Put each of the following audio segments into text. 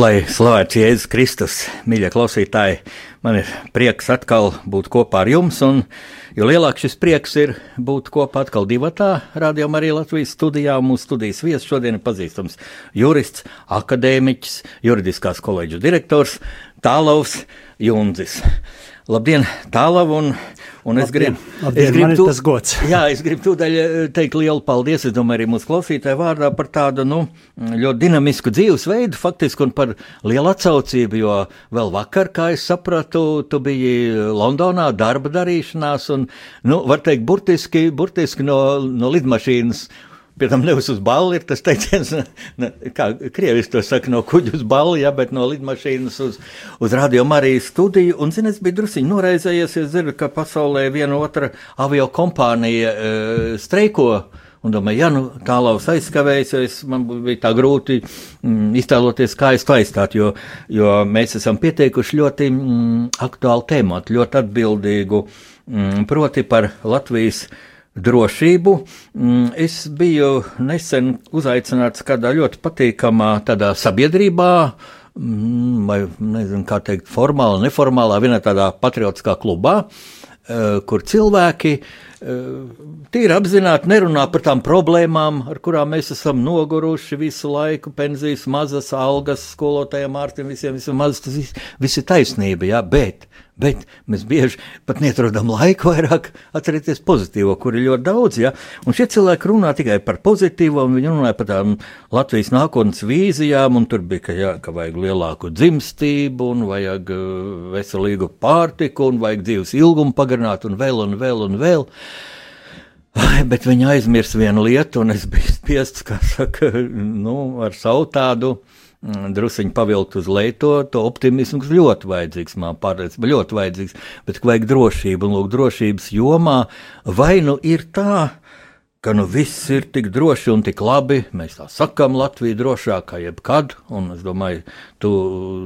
Lai slavēts Jēzus Kristus, mīļie klausītāji, man ir prieks atkal būt kopā ar jums, un jo lielāks šis prieks ir būt kopā atkal divatā, rādījumā arī Latvijas studijā. Mūsu studijas viesis šodien ir pazīstams jurists, akadēmiķis, juridiskās koledžas direktors Tālaus Junzis. Labdien, Tālav, un, un es gribu, labdien, es gribu tu, tas gods. Jā, es gribu tūdaļ eh, teikt lielu paldies, es domāju, arī mūsu klausītāju vārdā par tādu, nu, ļoti dinamisku dzīvesveidu, faktiski, un par lielu atsaucību, jo vēl vakar, kā es sapratu, tu biji Londonā darba darīšanās, un, nu, var teikt, burtiski, burtiski no, no lidmašīnas Pie tam nevis uz balli ir tas teiciens, ne, kā krievis to saka, no kuģa uz balli, ja, bet no lidmašīnas uz, uz radio Marijas studiju. Un, zini, es biju drusiņi noraizējies, es zinu, ka pasaulē viena otra avio kompānija e, streiko. Un domāju, ja nu tālāk aizskavējusies, man bija tā grūti mm, iztēloties, kā es to aizstātu, jo, jo mēs esam pieteikuši ļoti mm, aktuālu tēmu, ļoti atbildīgu, mm, proti par Latvijas drošību. Mm, es biju nesen uzaicināts kādā ļoti patīkamā tādā sabiedrībā, mm, vai nezinu, kā teikt, formālā, neformālā, vienā tādā patriotiskā klubā, eh, kur cilvēki eh, tīri apzināti nerunā par tām problēmām, ar kurām mēs esam noguruši visu laiku. Pensijas, mazas algas, skolotājiem, ārstiem, visiem, visiem mazas, tas viss, viss ir taisnība, jā, bet Bet mēs bieži pat neatrodam laiku vairāk atcerēties pozitīvo, kur ir ļoti daudz. Ja? Un šie cilvēki runā tikai par pozitīvo, un viņi runāja par tām Latvijas nākotnes vīzijām, un tur bija, ka, jā, ka vajag lielāku dzimstību, un vajag uh, veselīgu pārtiku, un vajag dzīves ilgumu pagarināt, un vēl, un vēl, un vēl. Ai, bet viņi aizmirst vienu lietu, un es biju spiests, kā saka, nu, ar savu tādu druskuļi pavilkt uz leju to, to optimismu, kas ļoti vajadzīgs, man pārliecība, ļoti vajadzīgs, bet vajag drošību, un lūk, drošības jomā vai nu ir tā, ka nu viss ir tik droši un tik labi. Mēs tā sakām, Latvija drošākā kā jebkad, un es domāju, tu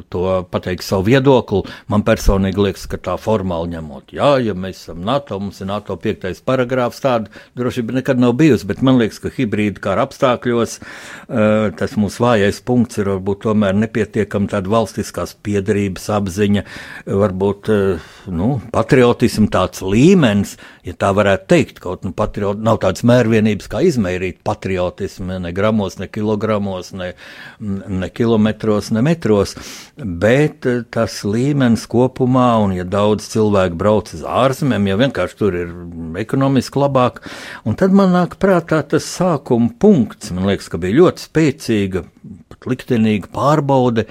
to pateiksi savu viedokli. Man personīgi liekas, ka tā formāli ņemot, jā, ja mēs esam NATO, mums ir NATO piektais paragrāfs, tāda drošība nekad nav bijusi, bet man liekas, ka hibrīda kara apstākļos uh, tas mūsu vājais punkts ir varbūt tomēr nepietiekama tāda valstiskās piedarības apziņa, varbūt uh, nu, patriotismu tāds līmenis, ja tā varētu teikt, kaut nu patriot, nav tāds mērķis mērvienības, kā izmērīt patriotismu, ne gramos, ne kilogramos, ne, ne kilometros, ne metros, bet eh, tas līmenis kopumā, un ja daudz cilvēku brauc uz ārzemēm, ja vienkārši tur ir ekonomiski labāk, un tad man nāk prātā tas sākuma punkts, man liekas, ka bija ļoti spēcīga, pat liktenīga pārbaude,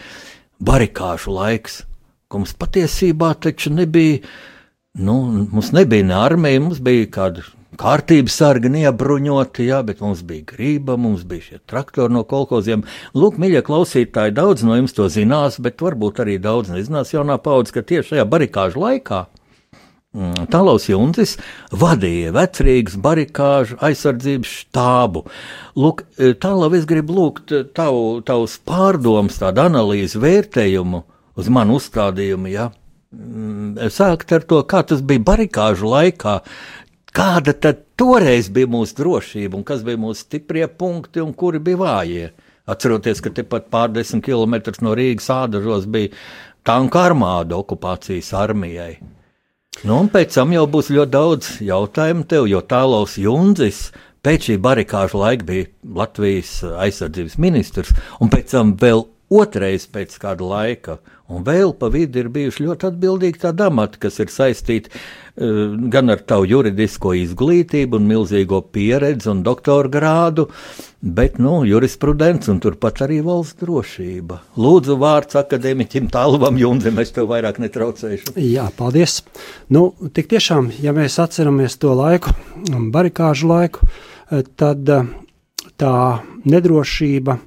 barikāžu laiks, ka mums patiesībā taču nebija, nu, mums nebija ne armija, mums bija kāda kārtības sargi neapbruņoti, jā, bet mums bija grība, mums bija šie traktori no kolkoziem. Lūk, mīļie klausītāji, daudz no jums to zinās, bet varbūt arī daudz nezinās jaunā paudze, ka tieši šajā barikāžu laikā mm, Tālaus Juntis vadīja vecrīgas barikāžu aizsardzības štābu. Lūk, e, tālāk es gribu lūgt tavu, tavus pārdomus, tādu analīzi, vērtējumu uz manu uzstādījumu, ja? Mm, sākt ar to, kā tas bija barikāžu laikā, Kāda tad toreiz bija mūsu drošība un kas bija mūsu stiprie punkti un kuri bija vājie? Atceroties, ka tepat pārdesmit km no Rīgas ādažos bija tanka armāda okupācijas armijai. Nu, un pēc tam jau būs ļoti daudz jautājumu tev, jo tālaus Junzis pēc šī barikāžu laika bija Latvijas aizsardzības ministrs, un pēc tam vēl otrais pēc kāda laika. Un vēl pa vidu ir bijuši ļoti atbildīgi tādi amati, kas ir saistīti uh, gan ar tavu juridisko izglītību, un milzīgo pieredzi un doktora grādu, bet nu, jurisprudence un turpat arī valsts drošība. Lūdzu, vārds akadēmiķim Tālvam Junzim, es tev vairāk netraucēšu. Jā, paldies. Nu, tik tiešām, ja mēs atceramies to laiku, barikāžu laiku, eh, tad eh, tā nedrošība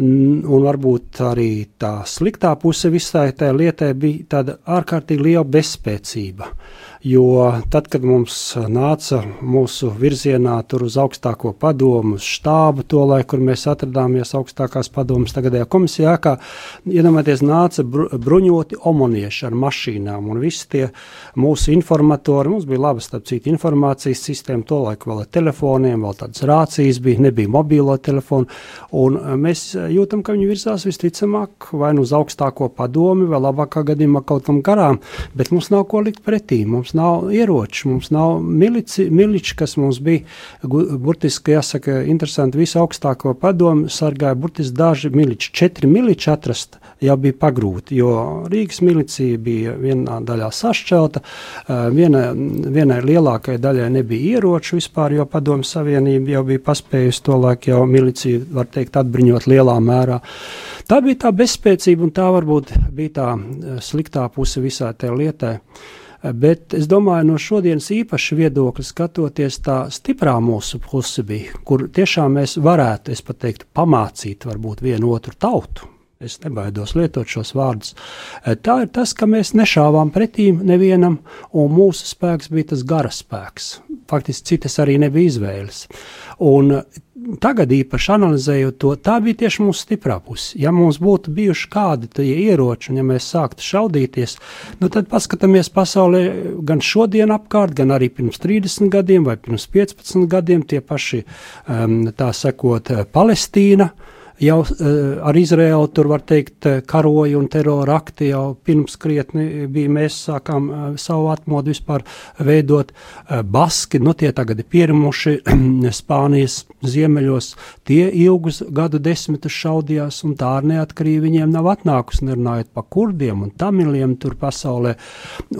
un varbūt arī tā sliktā puse visai tai lietai bija tāda ārkārtīgi liela bezspēcība. Jo tad, kad mums nāca mūsu virzienā uz augstāko padomu, uz štābu, to laiku, kur mēs atrodāmies augstākās padomas tagadējā komisijā, kā iedomājieties, nāca bru, bruņoti omonieši ar mašīnām un visi tie mūsu informatori, mums bija laba, starp citu, informācijas sistēma, to laiku vēl ar telefoniem, vēl tādas rācijas bija, nebija mobīlo telefonu, un mēs jūtam, ka viņi virzās visticamāk vai nu uz augstāko padomi, vai labākā gadījumā kaut kam garām, bet mums nav ko likt pretī. Mums nav ieroči, mums nav milici, miliči, kas mums bija. Burtiski, jāsaka, interesanti, visu augstāko padomu sargāja burtiski daži miliči. Četri miliči atrast jau bija pagrūti, jo Rīgas milicija bija vienā daļā sašķelta, viena, vienai lielākajai daļai nebija ieroču vispār, jo padomu savienība jau bija paspējusi to laiku jau miliciju, var teikt, atbruņot lielā mērā. Tā bija tā bezspēcība, un tā varbūt bija tā sliktā puse visā tajā lietai. Bet es domāju, no šodienas īpaša viedokļa skatoties, tā stiprā mūsu puse bija, kur tiešām mēs varētu, es pat teiktu, pamācīt varbūt vienu otru tautu. Es nebaidos lietot šos vārdus. Tā ir tas, ka mēs nešāvām pretīm nevienam, un mūsu spēks bija tas gara spēks. Faktiski citas arī nebija izvēles. Un tagad īpaši analizējot to, tā bija tieši mūsu stiprā puse. Ja mums būtu bijuši kādi tie ieroči, un ja mēs sāktu šaudīties, nu tad paskatāmies pasaulē gan šodien apkārt, gan arī pirms 30 gadiem vai pirms 15 gadiem tie paši, um, tā sakot, Palestīna jau uh, ar Izraelu tur var teikt uh, karoja un terora akti jau pirms krietni bija. Mēs sākām uh, savu atmodu vispār veidot. Baski, nu tie tagad ir pierimuši Spānijas ziemeļos, tie ilgus gadu desmitus šaudījās un tā ar neatkarību viņiem nav atnākusi, nerunājot par kurdiem un tamiliem tur pasaulē.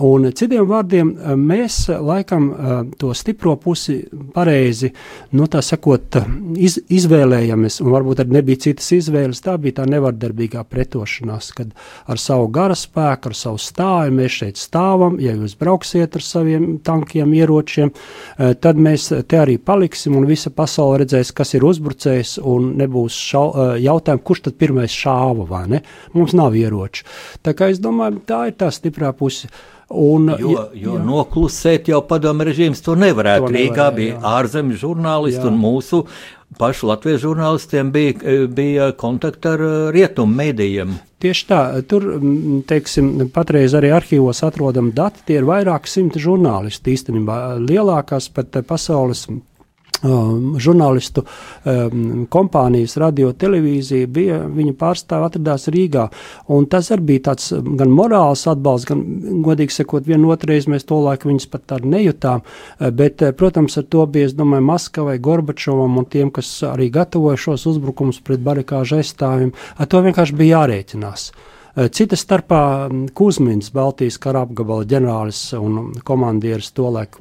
Un citiem vārdiem mēs laikam to stipro pusi pareizi, nu tā sakot, iz, izvēlējamies un varbūt arī nebija citas izvēles. Tā bija tā nevardarbīgā pretošanās, kad ar savu gara spēku, ar savu stāju mēs šeit stāvam. Ja jūs brauksiet ar saviem tankiem, ieročiem, eh, tad mēs te arī paliksim un visa pasaule redzēs, kas ir uzbrucējs un nebūs šau, eh, jautājumu, kurš tad pirmais šāva vai ne. Mums nav ieroči. Tā kā es domāju, tā ir tā stiprā puse. Un, jo jo jā. noklusēt jau padomu režīms to nevarētu. To Rīgā bija ārzemju žurnālisti jā. un mūsu pašu latviešu žurnālistiem bija, bija kontakti ar e, rietumu mēdījiem. Tieši tā, tur, teiksim, patreiz arī arhīvos atrodam dati, tie ir vairāk simti žurnālisti īstenībā, lielākās pat pasaules Um, žurnālistu um, kompānijas, radio, televīzija bija, viņa pārstāve atradās Rīgā. Un tas arī bija tāds gan morāls atbalsts, gan, godīgi sakot, vienotreiz mēs to laiku viņus pat tādu nejutām, uh, bet, uh, protams, ar to bija, es domāju, Maskavai, Gorbačovam un tiem, kas arī gatavoja šos uzbrukumus pret barikāžu aizstāvjiem, ar to vienkārši bija jārēķinās. Eh, cita starpā Kuzmins, Baltijas kara apgabala ģenerālis un komandieris, tolaik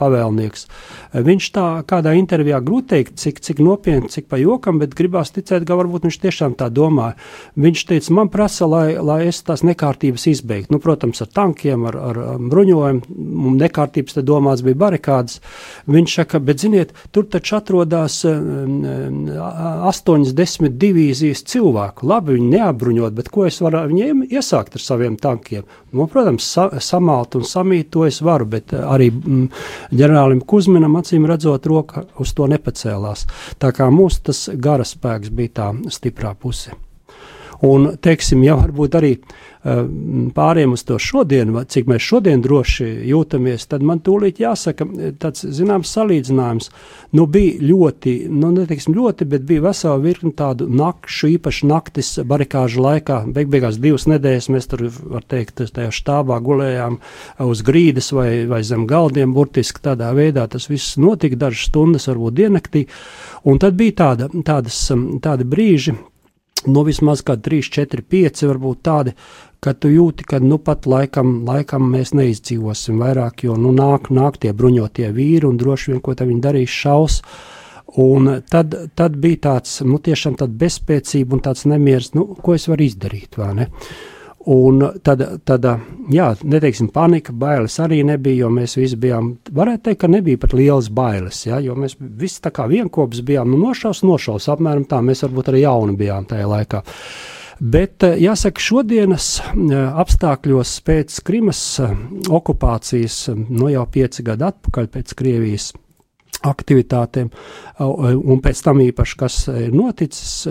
pavēlnieks. Eh, viņš tā kādā intervijā grūti teikt, cik, cik nopietni, cik pa jokam, bet gribās ticēt, ka varbūt viņš tiešām tā domāja. Viņš teica, man prasa, lai, lai es tās nekārtības izbeigtu. Nu, protams, ar tankiem, ar, ar bruņojumu, nekārtības te domāts bija barikādas. Viņš saka, bet ziniet, tur taču atrodas 8-10 divīzijas cilvēku. Labi, viņi neapbruņot, bet ko es varu viņiem iesākt ar saviem tankiem. Nu, protams, sa samalt un samīt to es varu, bet eh, arī mm, ģenerālim Kuzminam acīm redzot, roka uz to nepacēlās. Tā kā mūsu tas gara spēks bija tā stiprā puse. Un, teiksim, ja varbūt arī Eh, pāriem uz to šodienu, cik mēs šodien droši jūtamies, tad man tūlīt jāsaka eh, tāds zināms salīdzinājums. Nu, bija ļoti, nu, neteiksim ļoti, bet bija vesela virkni tādu nakšu, īpaši naktis barikāžu laikā. Beig beigās divas nedēļas mēs tur, var teikt, tajā štābā gulējām uz grīdas vai, vai zem galdiem, burtiski tādā veidā tas viss notika, dažas stundas, varbūt diennaktī. Un tad bija tāda, tādas, tādi brīži, no vismaz kādi 3, 4, 5 varbūt tādi, ka tu jūti, ka nu pat laikam, laikam mēs neizdzīvosim vairāk, jo nu nāk, nāk tie bruņotie vīri un droši vien, ko viņi darīs šaus. Un tad, tad bija tāds, nu tiešām bezspēcība un tāds nemieris, nu, ko es varu izdarīt? Un tad, tad, jā, neteiksim, panika, bailes arī nebija, jo mēs visi bijām, varētu teikt, ka nebija pat lielas bailes, ja, jo mēs visi tā kā vienkops bijām, nu, nošaus, nošaus, apmēram tā, mēs varbūt arī jauni bijām tajā laikā. Bet jāsaka, šodienas apstākļos pēc Krimas okupācijas, no jau pieci gadi atpakaļ pēc Krievijas aktivitātēm, un pēc tam īpaši, kas ir noticis,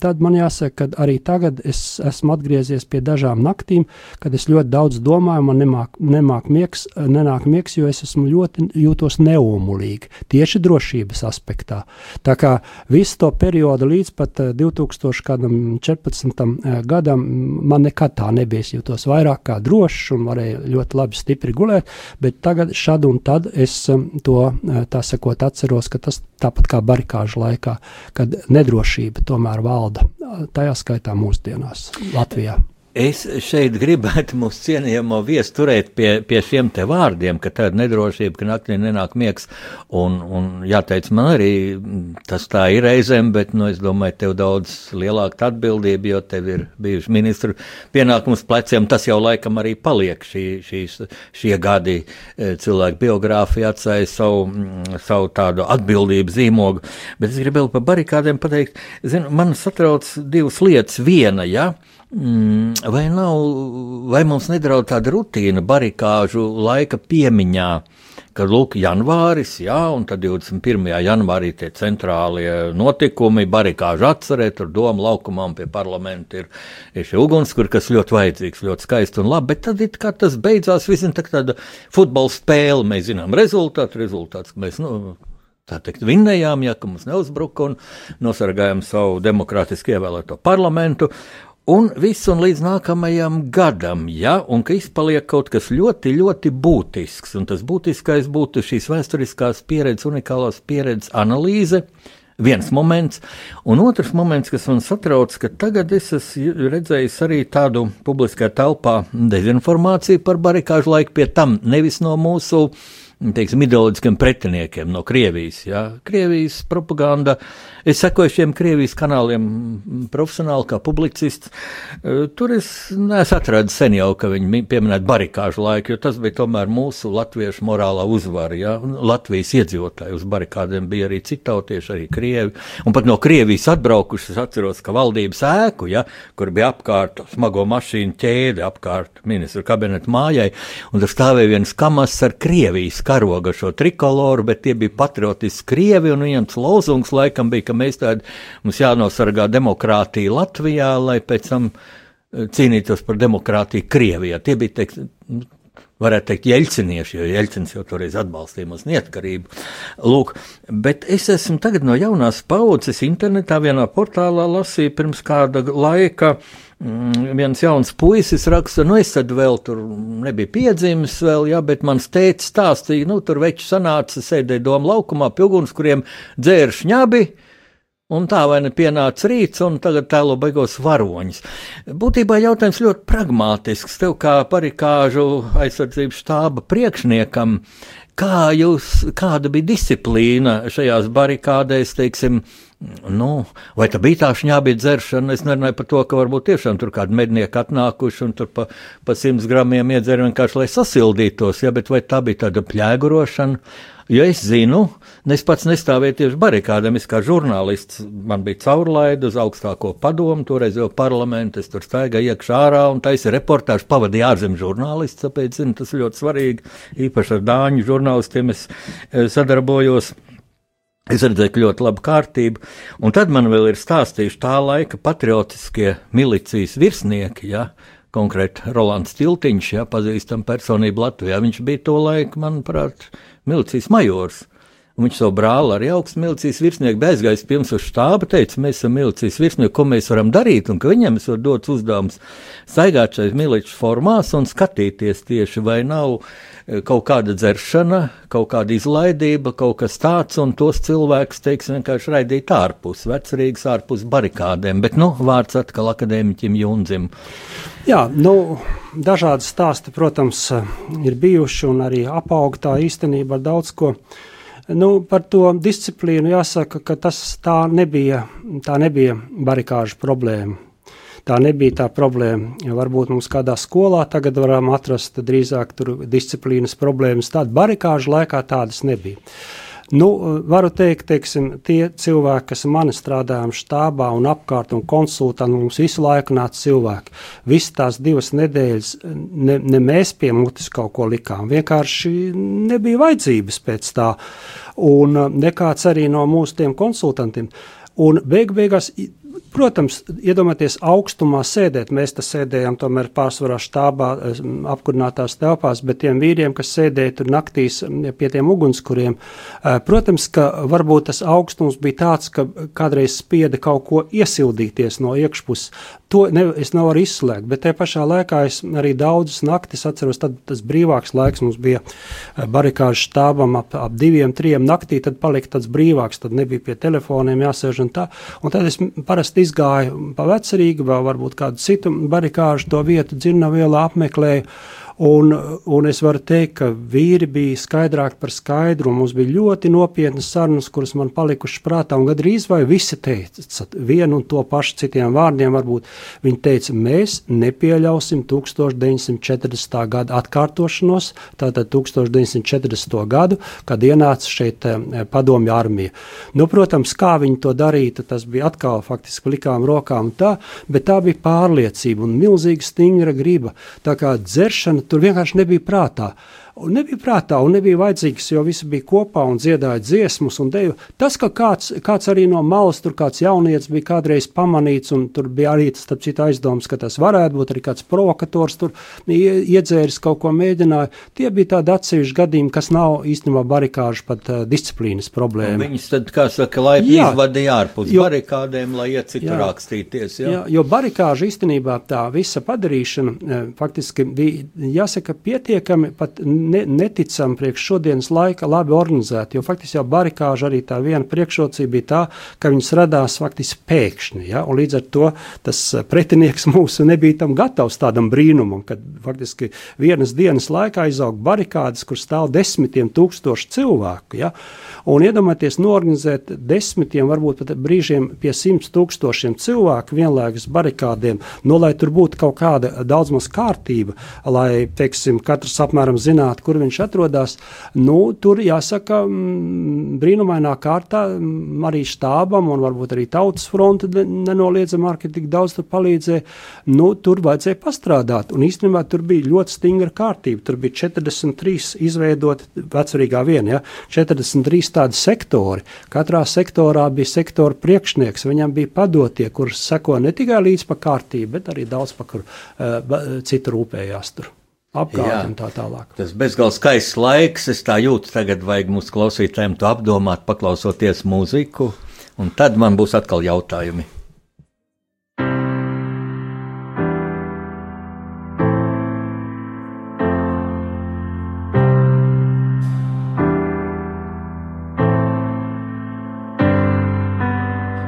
tad man jāsaka, ka arī tagad es esmu atgriezies pie dažām naktīm, kad es ļoti daudz domāju, man nemāk, nemāk mieks, nenāk mieks, jo es esmu ļoti jūtos neumulīgi, tieši drošības aspektā. Tā kā visu to periodu līdz pat 2014. gadam man nekad tā nebija, es jūtos vairāk kā drošs un varēju ļoti labi stipri gulēt, bet tagad šad un tad es to, tā sakot, sakot, atceros, ka tas tāpat kā barikāžu laikā, kad nedrošība tomēr valda, tajā skaitā mūsdienās Latvijā. Es šeit gribētu mūsu cienījamo viesu turēt pie, pie šiem te vārdiem, ka tāda nedrošība, ka naktī nenāk miegs, un, un jāteic man arī, tas tā ir reizēm, bet, nu, es domāju, tev daudz lielāka atbildība, jo tev ir bijuši ministru pienākums pleciem, tas jau laikam arī paliek šī, šīs, šie gadi e, cilvēku biogrāfija atstāja savu, savu tādu atbildību zīmogu, bet es gribēju par barikādiem pateikt, zinu, man satrauc divas lietas, viena, ja, Mm, vai, nav, vai mums nedraud tāda rutīna barikāžu laika piemiņā, kad lūk, janvāris, jā, un tad 21. janvārī tie centrālie notikumi, barikāžu atcerēt, tur doma laukumā un pie parlamenta ir, ir šie ugunskura, kas ļoti vajadzīgs, ļoti skaisti un labi, bet tad it kā tas beidzās, visam tā tāda futbola spēle, mēs zinām rezultātu, rezultāts, ka mēs, nu, tā teikt, vinnējām, ja ka mums neuzbruka un nosargājām savu demokrātiski ievēlēto parlamentu. Un viss un līdz nākamajam gadam, ja, un ka izpaliek kaut kas ļoti, ļoti būtisks, un tas būtiskais būtu šīs vēsturiskās pieredzes, unikālās pieredzes analīze, viens moments, un otrs moments, kas man satrauc, ka tagad es esmu redzējis arī tādu publiskajā telpā dezinformāciju par barikāžu laiku pie tam, nevis no mūsu teiksim, ideoloģiskiem pretiniekiem no Krievijas. Ja? Krievijas propaganda Es sekoju šiem Krievijas kanāliem profesionāli, kā publicists. E, tur es neesmu atradis sen jau, ka viņi pieminētu barikāžu laiku, jo tas bija tomēr mūsu latviešu morālā uzvara. Ja? Latvijas iedzīvotāji uz barikādiem bija arī citautieši, arī krievi. Un pat no Krievijas atbraukuši, es atceros, ka valdības ēku, ja, kur bija apkārt smago mašīnu ķēde, apkārt ministru kabineta mājai, un tur stāvēja viens kamas ar Krievijas karoga šo trikoloru, bet tie bija patriotiski Krievi, un tas lozungs laikam bija, ka mēs tādi, mums jānosargā demokrātija Latvijā, lai pēc tam eh, cīnītos par demokrātiju Krievijā. Tie bija, teikt, nu, varētu teikt, jeļcinieši, jo Jeļcins jau toreiz atbalstīja mūsu neatkarību. Lūk, bet es esmu tagad no jaunās paudzes internetā vienā portālā lasīju pirms kāda laika. Mm, viens jauns puisis raksta, nu es tad vēl tur nebiju piedzimis, vēl, jā, bet mans tēvs stāstīja, nu tur veči sanāca, sēdēja doma laukumā pie uguns, kuriem dzēra šņabi, uh, Un tā vai ne pienāca rīts, un tagad tēlo beigās varoņus. Būtībā jautājums ļoti pragmātisks. Tev kā parikāžu aizsardzības štāba priekšniekam, kā jūs, kāda bija disciplīna šajās barikādēs, teiksim, Nu, vai tā bija tā šņābi dzeršana? Es nerunāju par to, ka varbūt tiešām tur kādi mednieki atnākuši un tur pa, pa simts gramiem iedzer vienkārši, lai sasildītos, ja, bet vai tā bija tāda pļēgurošana? Jo es zinu, es pats nestāvēju tieši barikādēm, es kā žurnālists, man bija caurlaida uz augstāko padomu, toreiz jau parlamentu, es tur staigāju iekšā ārā un taisa reportāžu pavadīju ārzemju žurnālists, tāpēc, zinu, tas ļoti svarīgi, īpaši ar dāņu žurnālistiem es eh, sadarbojos. Es redzēju, ļoti laba kārtība, un tad man vēl ir stāstījuši tā laika patriotiskie milicijas virsnieki, ja, konkrēti Rolands Tiltiņš, ja, pazīstam personību Latvijā. Viņš bija to laiku, manuprāt, milicijas majors. Un viņš savu brāli arī augstu milicijas virsnieku bezgājis pie mums uz štāba, teica, mēs esam milicijas virsnieki, ko mēs varam darīt, un ka viņam es varu dot uzdevums staigāt šais milicijas formās un skatīties tieši, vai nav kaut kāda dzeršana, kaut kāda izlaidība, kaut kas tāds, un tos cilvēkus, teiksim, vienkārši raidīt ārpus, vecrīgas ārpus barikādēm, bet, nu, vārds atkal akadēmiķim Junzim. Jā, nu, dažādi stāsti, protams, ir bijuši un arī apaugtā īstenībā ar daudz ko. Nu, par to disciplīnu jāsaka, ka tas tā nebija, tā nebija barikāžu problēma. Tā nebija tā problēma. Varbūt mums kādā skolā tagad varam atrast drīzāk disciplīnas problēmas. Tāda barikāžu laikā tādas nebija. Nu, varu teikt, teiksim, tie cilvēki, kas mani strādājām štābā un apkārt un konsultā, nu, mums visu laiku nāca cilvēki. Visas tās divas nedēļas ne, ne mēs pie mutes kaut ko likām, vienkārši nebija vajadzības pēc tā, un nekāds arī no mūsu tiem konsultantiem. Un beig beigās Protams, iedomājieties, augstumā sēdēt. Mēs te sēdējām tomēr pārsvarā štābā, apkurinātās telpās, bet tiem vīriem, kas sēdēja tur naktīs pie tiem ugunskuriem, protams, ka varbūt tas augstums bija tāds, ka kādreiz spieda kaut ko iesildīties no iekšpuses. To ne, es nevaru izslēgt, bet tajā pašā laikā es arī daudzas naktis atceros, tad tas brīvāks laiks mums bija eh, barikāžu štābam ap, ap diviem, trijiem naktī, tad palika tāds brīvāks, tad nebija pie telefoniem jāsēž un tā. Un tad es parasti izgāju pa vecerīgu, vēl varbūt kādu citu barikāžu to vietu dzirnavielā apmeklēju. Un, un es varu teikt, ka vīri bija skaidrāki par skaidru, mums bija ļoti nopietnas sarunas, kuras man palikušas prātā. Un gandrīz vai visi teica vienu un to pašu citiem vārdiem. Varbūt viņi teica, mēs nepieļausim 1940. gada atkārtošanos, tātad 1940. gadu, kad ienāca šeit eh, padomju armija. Nu, protams, kā viņi to darītu, tas bija atkal faktiski likām rokām tā, bet tā bija pārliecība un milzīga stingra griba. Tā kā dzeršana tur vienkārši nebija prātā. Un nebija prātā, un nebija vajadzīgs, jo visi bija kopā un dziedāja dziesmas un deju. Tas, ka kāds, kāds arī no malas, tur kāds jaunietis bija kādreiz pamanīts, un tur bija arī tas cits aizdoms, ka tas varētu būt arī kāds provokators, tur iedzēris kaut ko mēģināja. Tie bija tādi atsevišķi gadījumi, kas nav īstenībā barikāžu pat uh, disciplīnas problēma. Un viņus tad, kā saka, laipni izvadīja ārpus jo, barikādēm, lai iet citur rakstīties. Jā. jā, jo barikāžu īstenībā tā visa padarīšana faktiski bija, jāsaka, pietiekami pat ne, neticami priekš šodienas laika labi organizēti. Jo faktiski jau barikāža arī tā viena priekšrocība bija tā, ka viņas radās faktiski pēkšņi. Ja? Un līdz ar to tas eh, pretinieks mūsu nebija tam gatavs tādam brīnumam, kad faktiski vienas dienas laikā izaug barikādas, kur stāv desmitiem tūkstoši cilvēku. Ja? Un iedomājieties, norganizēt desmitiem, varbūt pat brīžiem pie simts tūkstošiem cilvēku vienlaikus barikādiem, no nu, lai tur būtu kaut kāda daudz maz kārtība, lai, teiksim, katrs apmēram zinātu, kur viņš atrodas. Nu, tur jāsaka, mm, brīnumainā kārtā mm, arī štābam un varbūt arī tautas fronte nenoliedzami arī tik daudz tur palīdzēja. Nu, tur vajadzēja pastrādāt. Un īstenībā tur bija ļoti stingra kārtība. Tur bija 43 izveidoti vecrīgā viena, ja, 43 tādi sektori. Katrā sektorā bija sektora priekšnieks, viņam bija padotie, kurus seko ne tikai līdz pa kārtību, bet arī daudz pa kur uh, citu rūpējās tur apgādi un tā tālāk. Tas bezgalīgi skaists laiks. Es tā jūtu, tagad vajag mūsu klausītājiem to apdomāt, paklausoties mūziku, un tad man būs atkal jautājumi.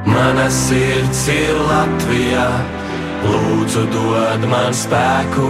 Mana sirds ir Latvijā, lūdzu, dod man spēku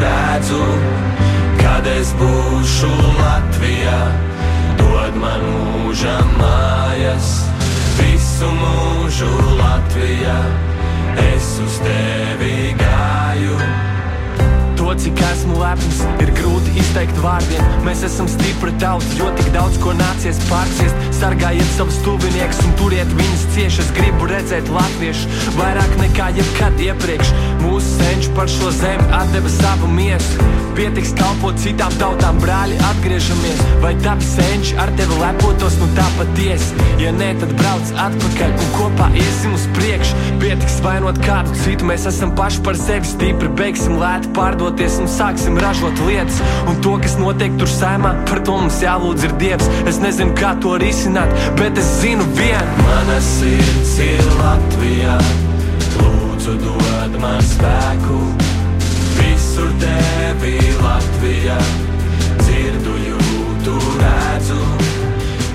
redzu, kad es būšu Latvijā. Dod man mūža mājas, visu mūžu Latvijā. Es uz tevi gāju, to cik esmu lepns, ir grūti izteikt vārdiem. Mēs esam stipri tauta, jo tik daudz ko nācies pārciest. Sargājiet savus tuviniekus un turiet viņus cieši. Es gribu redzēt latviešus vairāk nekā jebkad iepriekš. Mūsu senči par šo zemi atdeva savu miesu. Pietiks kalpot citām tautām, brāļi, atgriežamies. Vai tavi senči ar tevi lepotos, nu tā patiesi? Ja nē, tad brauc atpakaļ un kopā iesim uz priekšu. Pietiks vainot kādu citu, mēs esam paši par sevi stipri. Beigsim lēti pārdoties un sāksim ražot lietas. Un to, kas notiek tur saimā, par to mums jālūdz ir Dievs. Es nezinu, kā to risināt, bet es zinu vienu. Mana sirds ir Latvijā, lūdzu dod man spēku. Visur tevi Latvijā, dzirdu, jūtu, redzu,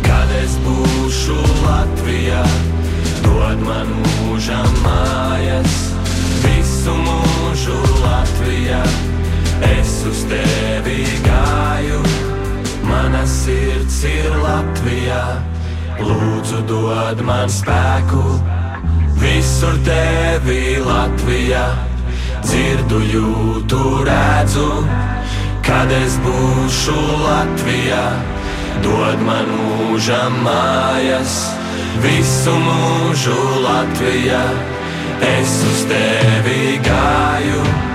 kad es būšu Latvijā. Dod man mūžam mājas, visu mūžu Latvijā. Es uz tevi gāju, mana sirds ir Latvijā. Lūdzu, dod man spēku, visur tevi Latvijā. Dzirdu, jūtu, redzu, kad es būšu Latvijā. Dod man mūžam mājas, visu mūžu Latvijā. Es uz tevi gāju.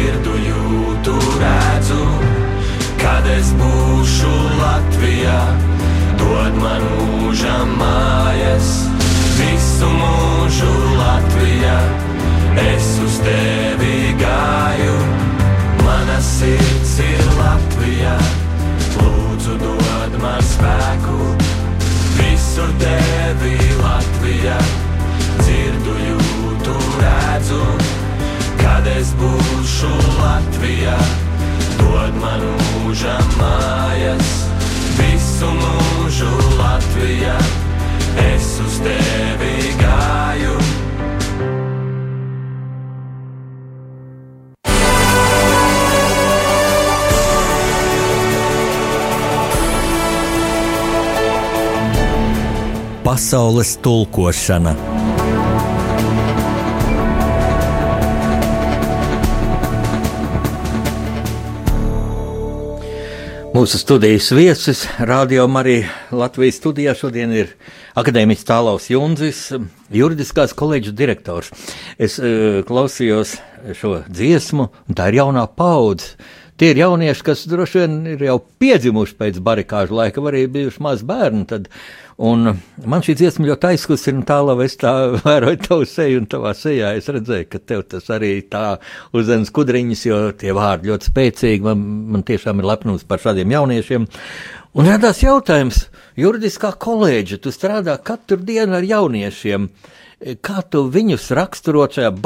dzirdu, jūtu, redzu, kad es būšu Latvijā. Dod man mūžam mājas, visu mūžu Latvijā. Es uz tevi Pasaules tulkošana Mūsu studijas viesis, radio arī Latvijas studijā šodien ir akadēmiķis Tālaus Junzis, juridiskās koledžas direktors. Es uh, klausījos šo dziesmu, un tā ir jaunā paudze. Tie ir jaunieši, kas droši vien ir jau piedzimuši pēc barikāžu laika, arī bijuši mazi bērni. Tad, un man šī dziesma ļoti aizkustina, un tālāk es tā vēroju tavu seju, un tavā sejā es redzēju, ka tev tas arī tā uzzemes kudriņas, jo tie vārdi ļoti spēcīgi. Man, man tiešām ir lepnums par šādiem jauniešiem. Un radās jautājums, juridiskā koledža, tu strādā katru dienu ar jauniešiem. Kā tu viņus raksturot šajā barikāžā?